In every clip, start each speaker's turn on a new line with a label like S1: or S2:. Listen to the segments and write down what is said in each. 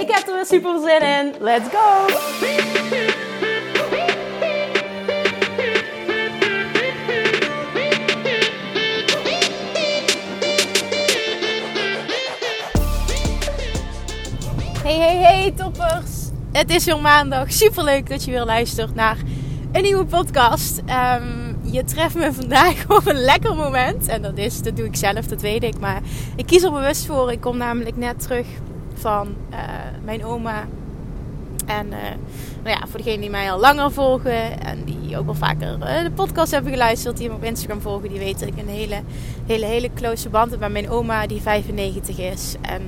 S1: Ik heb er weer super zin in. Let's go! Hey, hey, hey, toppers! Het is weer maandag. Super leuk dat je weer luistert naar een nieuwe podcast. Ehm, je treft me vandaag op een lekker moment. En dat is, dat doe ik zelf, dat weet ik. Maar ik kies er bewust voor. Ik kom namelijk net terug van uh, mijn oma. En uh, nou ja, voor degenen die mij al langer volgen en die ook wel vaker uh, de podcast hebben geluisterd, die me op Instagram volgen, die weten dat ik een hele, hele, hele close band heb met mijn oma die 95 is. En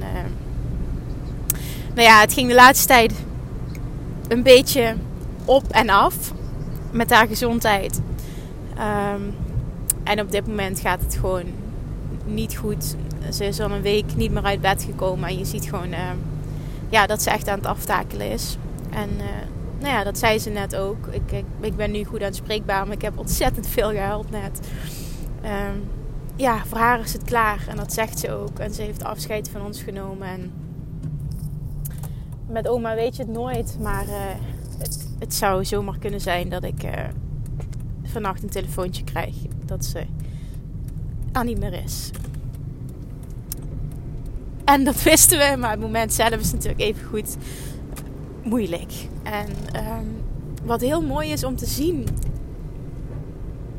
S1: nou ja, het ging de laatste tijd een beetje op en af met haar gezondheid. Um, en op dit moment gaat het gewoon niet goed. Ze is al een week niet meer uit bed gekomen. En je ziet gewoon uh, ja, dat ze echt aan het aftakelen is. En uh, nou ja, dat zei ze net ook. Ik, ik, ben nu goed aan het spreekbaar, maar ik heb ontzettend veel gehuild net. Um, ja, voor haar is het klaar. En dat zegt ze ook. En ze heeft afscheid van ons genomen. En met oma weet je het nooit. Maar uh, het, het, zou zomaar kunnen zijn dat ik vannacht een telefoontje krijg. Dat ze er niet meer is. En dat wisten we, maar het moment zelf is natuurlijk even goed moeilijk. En um, wat heel mooi is om te zien.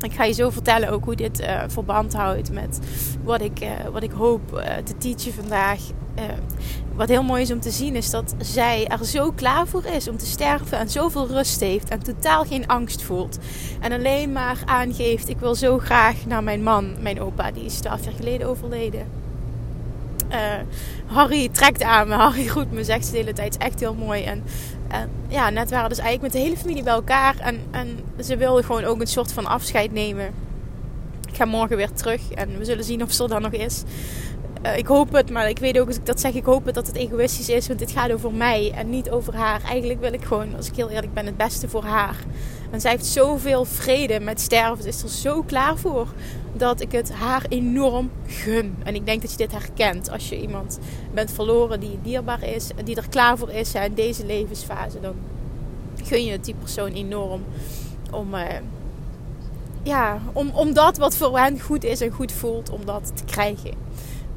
S1: Ik ga je zo vertellen ook hoe dit uh, verband houdt met wat ik, uh, wat ik hoop uh, te teachen vandaag. wat heel mooi is om te zien is dat zij er zo klaar voor is om te sterven en zoveel rust heeft en totaal geen angst voelt. En alleen maar aangeeft: ik wil zo graag naar mijn man, mijn opa, die is twaalf jaar geleden overleden uh, Harry trekt aan me, Harry groet me, zegt ze de hele tijd. Is echt heel mooi. En, en ja, net waren dus eigenlijk met de hele familie bij elkaar. En, en ze wilden gewoon ook een soort van afscheid nemen. Ik ga morgen weer terug en we zullen zien of ze er dan nog is. Uh, ik hoop het, maar ik weet ook als ik dat zeg, ik hoop het dat het egoïstisch is. Want dit gaat over mij en niet over haar. Eigenlijk wil ik gewoon, als ik heel eerlijk ben, het beste voor haar. En zij heeft zoveel vrede met sterven. Ze is er zo klaar voor dat ik het haar enorm gun. En ik denk dat je dit herkent. Als je iemand bent verloren die dierbaar is, die er klaar voor is in deze levensfase, dan gun je het die persoon enorm om, uh, ja, om, om dat wat voor hen goed is en goed voelt, om dat te krijgen.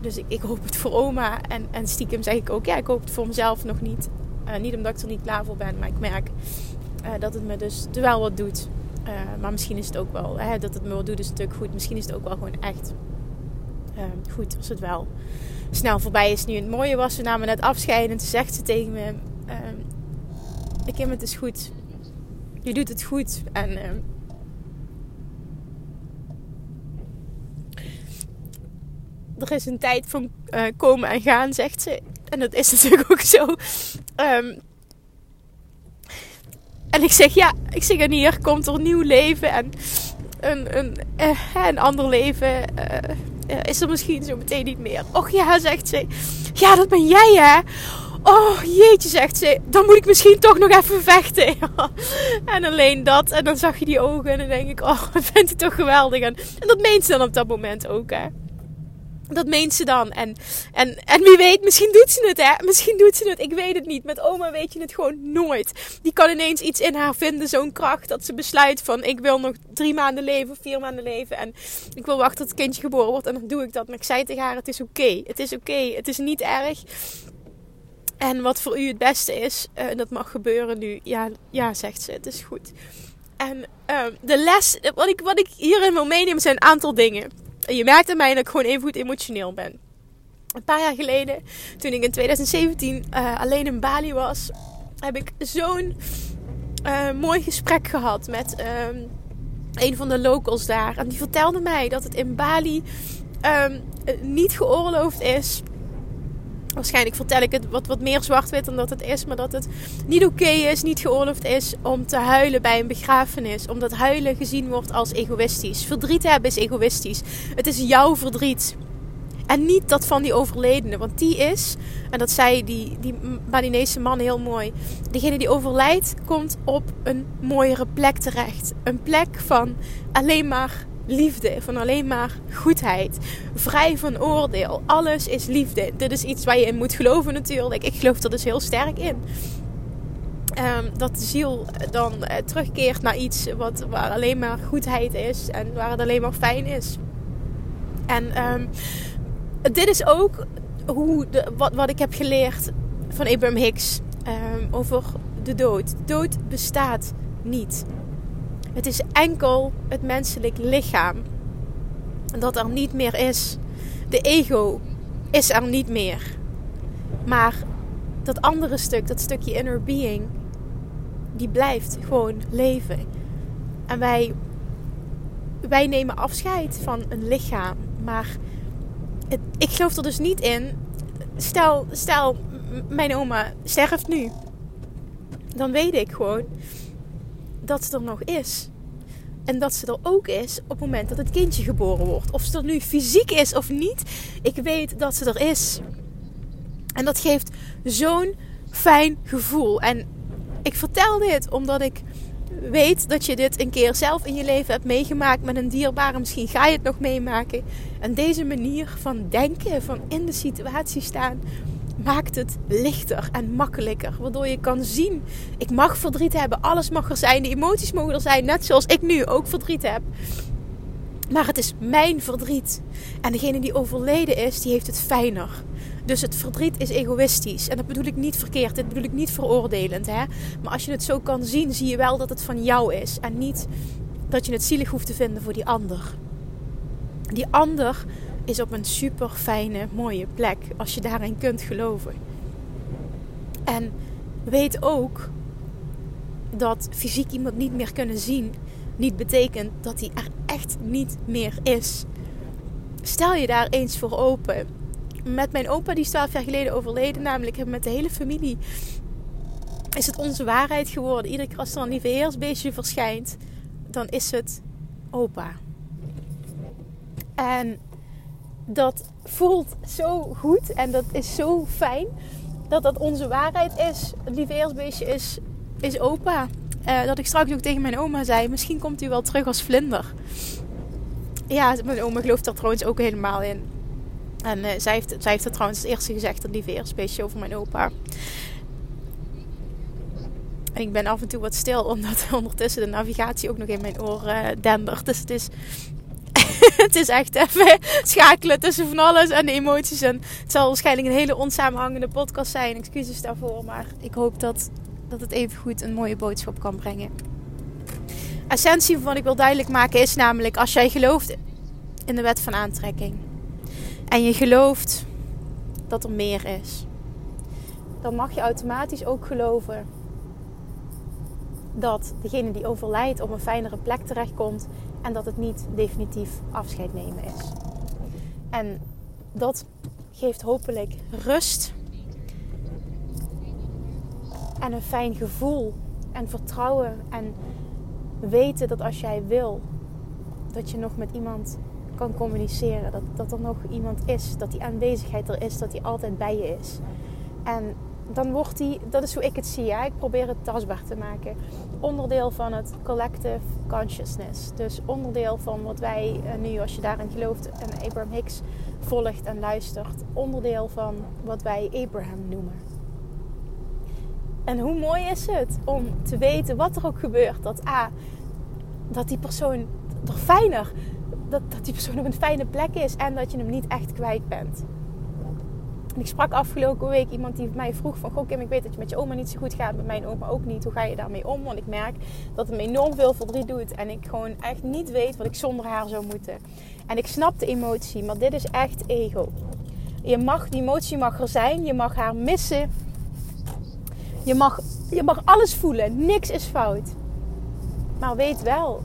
S1: Dus ik, ik hoop het voor oma. En, en stiekem zeg ik ook, ja, ik hoop het voor mezelf nog niet. Uh, niet omdat ik er niet klaar voor ben, maar ik merk uh, dat het me dus wel wat doet. Uh, maar misschien is het ook wel, hè, dat het me wat doet is natuurlijk goed. Misschien is het ook wel gewoon echt goed als het wel snel voorbij is. Nu het mooie was, we namen net afscheid en zegt ze tegen me... ik heb het is goed. Je doet het goed. En er is een tijd van uh, komen en gaan, zegt ze. En dat is natuurlijk ook zo. Um, en ik zeg, ja, ik zeg, en hier komt er nieuw leven en een, een, uh, een ander leven uh, is er misschien zo meteen niet meer. Och ja, zegt ze. Ja, dat ben jij hè. Oh jeetje, zegt ze. Dan moet ik misschien toch nog even vechten. en alleen dat. En dan zag je die ogen en dan denk ik, oh, vindt hij toch geweldig. En dat meent ze dan op dat moment ook hè. Dat meent ze dan. En, en, en wie weet, misschien doet ze het, hè? Misschien doet ze het. Ik weet het niet. Met oma weet je het gewoon nooit. Die kan ineens iets in haar vinden, zo'n kracht, dat ze besluit van: ik wil nog drie maanden leven, vier maanden leven. En ik wil wachten tot het kindje geboren wordt. En dan doe ik dat. Maar ik zei tegen haar: het is oké. Het is oké. Het is niet erg. En wat voor u het beste is, uh, dat mag gebeuren nu. Ja, ja, zegt ze. Het is goed. En uh, de les, wat ik, wat ik hierin wil meenemen, zijn een aantal dingen. Je merkt aan mij dat ik gewoon even goed emotioneel ben. Een paar jaar geleden, toen ik in 2017 uh, alleen in Bali was, heb ik zo'n uh, mooi gesprek gehad met um, een van de locals daar. En die vertelde mij dat het in Bali um, niet geoorloofd is Waarschijnlijk vertel ik het wat, wat meer zwart-wit dan dat het is. Maar dat het niet oké is, niet geoorloofd is om te huilen bij een begrafenis. Omdat huilen gezien wordt als egoïstisch. Verdriet hebben is egoïstisch. Het is jouw verdriet. En niet dat van die overledene. Want die is, en dat zei die, die Balinese man heel mooi. Degene die overlijdt, komt op een mooiere plek terecht. Een plek van alleen maar liefde, van alleen maar goedheid, vrij van oordeel. Alles is liefde. Dit is iets waar je in moet geloven natuurlijk. Ik geloof er dus heel sterk in. Um, dat de ziel dan uh, terugkeert naar iets wat, waar alleen maar goedheid is en waar het alleen maar fijn is. En um, dit is ook hoe de, wat, wat ik heb geleerd van Abraham Hicks um, over de dood. Dood bestaat niet. Het is enkel het menselijk lichaam dat er niet meer is. De ego is er niet meer. Maar dat andere stuk, dat stukje inner being, die blijft gewoon leven. En wij, wij nemen afscheid van een lichaam. Maar ik geloof er dus niet in. Stel, stel, mijn oma sterft nu. Dan weet ik gewoon dat ze er nog is. En dat ze er ook is op het moment dat het kindje geboren wordt. Of ze er nu fysiek is of niet. Ik weet dat ze er is. En dat geeft zo'n fijn gevoel. En ik vertel dit omdat ik weet dat je dit een keer zelf in je leven hebt meegemaakt met een dierbare. Misschien ga je het nog meemaken. En deze manier van denken, van in de situatie staan, maakt het lichter en makkelijker. Waardoor je kan zien, ik mag verdriet hebben, alles mag er zijn, de emoties mogen er zijn, net zoals ik nu ook verdriet heb. Maar het is mijn verdriet. En degene die overleden is, die heeft het fijner. Dus het verdriet is egoïstisch. En dat bedoel ik niet verkeerd, dit bedoel ik niet veroordelend. Hè? Maar als je het zo kan zien, zie je wel dat het van jou is. En niet dat je het zielig hoeft te vinden voor die ander. Die ander is op een super fijne, mooie plek als je daarin kunt geloven. En weet ook dat fysiek iemand niet meer kunnen zien niet betekent dat hij er echt niet meer is. Stel je daar eens voor open. Met mijn opa, die is 12 jaar geleden overleden, namelijk met de hele familie, is het onze waarheid geworden. Iedere keer als er een lieve heersbeestje verschijnt, dan is het opa. En dat voelt zo goed en dat is zo fijn dat dat onze waarheid is. Het lieve is, is opa. Uh, dat ik straks ook tegen mijn oma zei: misschien komt hij wel terug als vlinder. Ja, mijn oma gelooft er trouwens ook helemaal in. En uh, zij, heeft, zij heeft het trouwens als eerste gezegd: dat lieve eerstbeestje over mijn opa. Ik ben af en toe wat stil, omdat ondertussen de navigatie ook nog in mijn oor uh, dendert. Dus het is het is echt even schakelen tussen van alles en de emoties. En het zal waarschijnlijk een hele onsamenhangende podcast zijn. Excuses daarvoor. Maar ik hoop dat, dat het even goed een mooie boodschap kan brengen. Essentie van wat ik wil duidelijk maken is namelijk als jij gelooft in de wet van aantrekking. En je gelooft dat er meer is. Dan mag je automatisch ook geloven dat degene die overlijdt op een fijnere plek terechtkomt en dat het niet definitief afscheid nemen is. En dat geeft hopelijk rust en een fijn gevoel en vertrouwen en weten dat als jij wil, dat je nog met iemand kan communiceren. Dat, dat er nog iemand is, dat die aanwezigheid er is, dat die altijd bij je is. En dan wordt die, dat is hoe ik het zie. Ja? Ik probeer het tastbaar te maken. Onderdeel van het collective consciousness. Dus onderdeel van wat wij eh, nu, als je daarin gelooft en Abraham Hicks volgt en luistert, onderdeel van wat wij Abraham noemen. En hoe mooi is het om te weten wat er ook gebeurt. Dat A, dat die persoon er fijner, dat, dat die persoon op een fijne plek is en dat je hem niet echt kwijt bent. Ik sprak afgelopen week iemand die mij vroeg van... Goh Kim, ik weet dat je met je oma niet zo goed gaat. Met mijn oma ook niet. Hoe ga je daarmee om? Want ik merk dat het me enorm veel verdriet doet. En ik gewoon echt niet weet wat ik zonder haar zou moeten. En ik snap de emotie. Maar dit is echt ego. Je mag, die emotie mag er zijn. Je mag haar missen. Je mag, je mag alles voelen. Niks is fout. Maar weet wel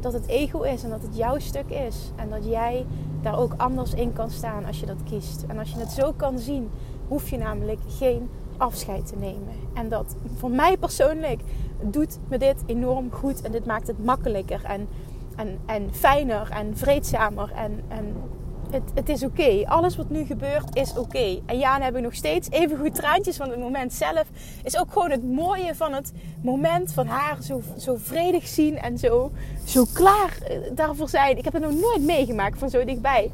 S1: dat het ego is. En dat het jouw stuk is. En dat jij daar ook anders in kan staan als je dat kiest. En als je het zo kan zien hoef je namelijk geen afscheid te nemen. En dat voor mij persoonlijk doet me dit enorm goed. En dit maakt het makkelijker en, en, en fijner en vreedzamer. En, en het, het is oké. Alles wat nu gebeurt is oké. En ja, dan heb ik nog steeds even goed traantjes van het moment zelf. Is ook gewoon het mooie van het moment van haar zo, zo vredig zien en zo, zo klaar eh, daarvoor zijn. Ik heb het nog nooit meegemaakt van zo dichtbij.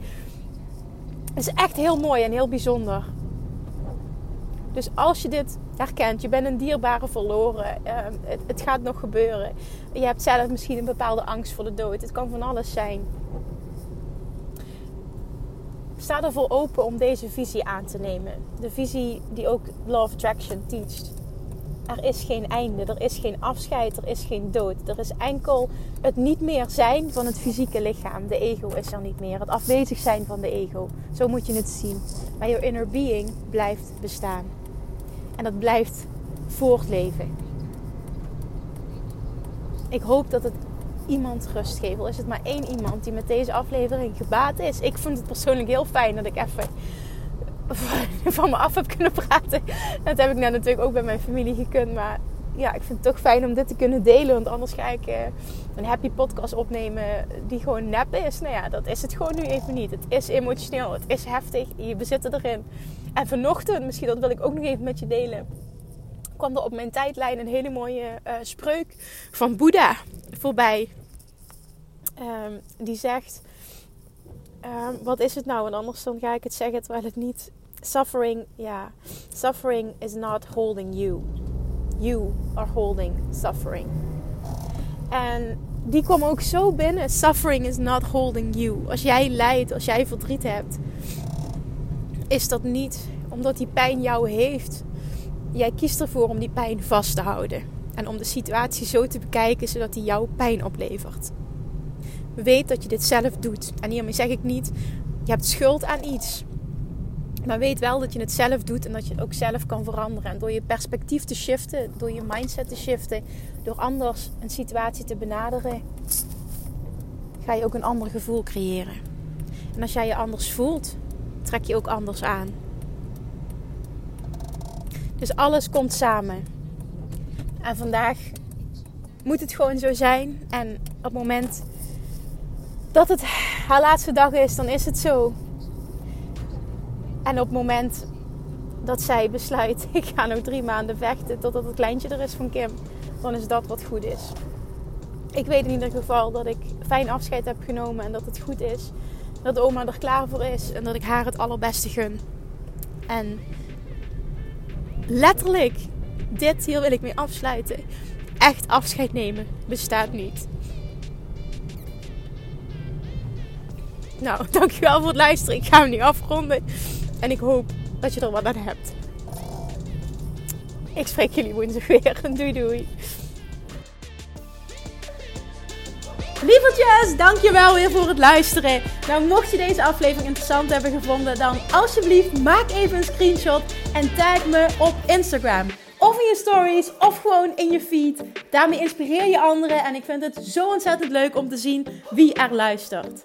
S1: Het is echt heel mooi en heel bijzonder. Dus als je dit herkent, je bent een dierbare verloren, ehm, het, het gaat nog gebeuren. Je hebt zelf misschien een bepaalde angst voor de dood. Het kan van alles zijn. Sta ervoor open om deze visie aan te nemen. De visie die ook Law of Attraction teacht. Er is geen einde, er is geen afscheid, er is geen dood. Er is enkel het niet meer zijn van het fysieke lichaam. De ego is er niet meer. Het afwezig zijn van de ego. Zo moet je het zien. Maar jouw inner being blijft bestaan. En dat blijft voortleven. Ik hoop dat het iemand rust. Al is het maar één iemand die met deze aflevering gebaat is. Ik vind het persoonlijk heel fijn dat ik even van me af heb kunnen praten. Dat heb ik net natuurlijk ook bij mijn familie gekund. Maar ja, ik vind het toch fijn om dit te kunnen delen. Want anders ga ik eh, een happy podcast opnemen die gewoon nep is. Nou ja, dat is het gewoon nu even niet. Het is emotioneel, het is heftig. Je bezit erin. En vanochtend, misschien dat wil ik ook nog even met je delen, kwam er op mijn tijdlijn een hele mooie uh, spreuk van Boeddha voorbij. Um, die zegt: um, Wat is het nou? En anders dan ga ik het zeggen terwijl het niet. Suffering, ja. Suffering is not holding you. You are holding suffering. En die kwam ook zo binnen. Suffering is not holding you. Als jij lijdt, als jij verdriet hebt, is dat niet omdat die pijn jou heeft. Jij kiest ervoor om die pijn vast te houden. En om de situatie zo te bekijken zodat die jou pijn oplevert. Weet dat je dit zelf doet. En hiermee zeg ik niet, je hebt schuld aan iets. Maar weet wel dat je het zelf doet en dat je het ook zelf kan veranderen. En door je perspectief te shiften, door je mindset te shiften, door anders een situatie te benaderen, ga je ook een ander gevoel creëren. En als jij je anders voelt, trek je ook anders aan. Dus alles komt samen. En vandaag moet het gewoon zo zijn. En op het moment dat het haar laatste dag is, dan is het zo. En op het moment dat zij besluit, ik ga nog drie maanden vechten totdat het kleintje er is van Kim, dan is dat wat goed is. Ik weet in ieder geval dat ik fijn afscheid heb genomen en dat het goed is. Dat oma er klaar voor is en dat ik haar het allerbeste gun. En letterlijk, dit hier wil ik mee afsluiten. Echt afscheid nemen bestaat niet. Nou, dankjewel voor het luisteren. Ik ga hem nu afronden. En ik hoop dat je er wat aan hebt. Ik spreek jullie woensdag weer. Doei doei. Lievertjes, dankjewel weer voor het luisteren. Nou, mocht je deze aflevering interessant hebben gevonden, dan alsjeblieft maak even een screenshot en tag me op Instagram. Of in je stories, of gewoon in je feed. Daarmee inspireer je anderen en ik vind het zo ontzettend leuk om te zien wie er luistert.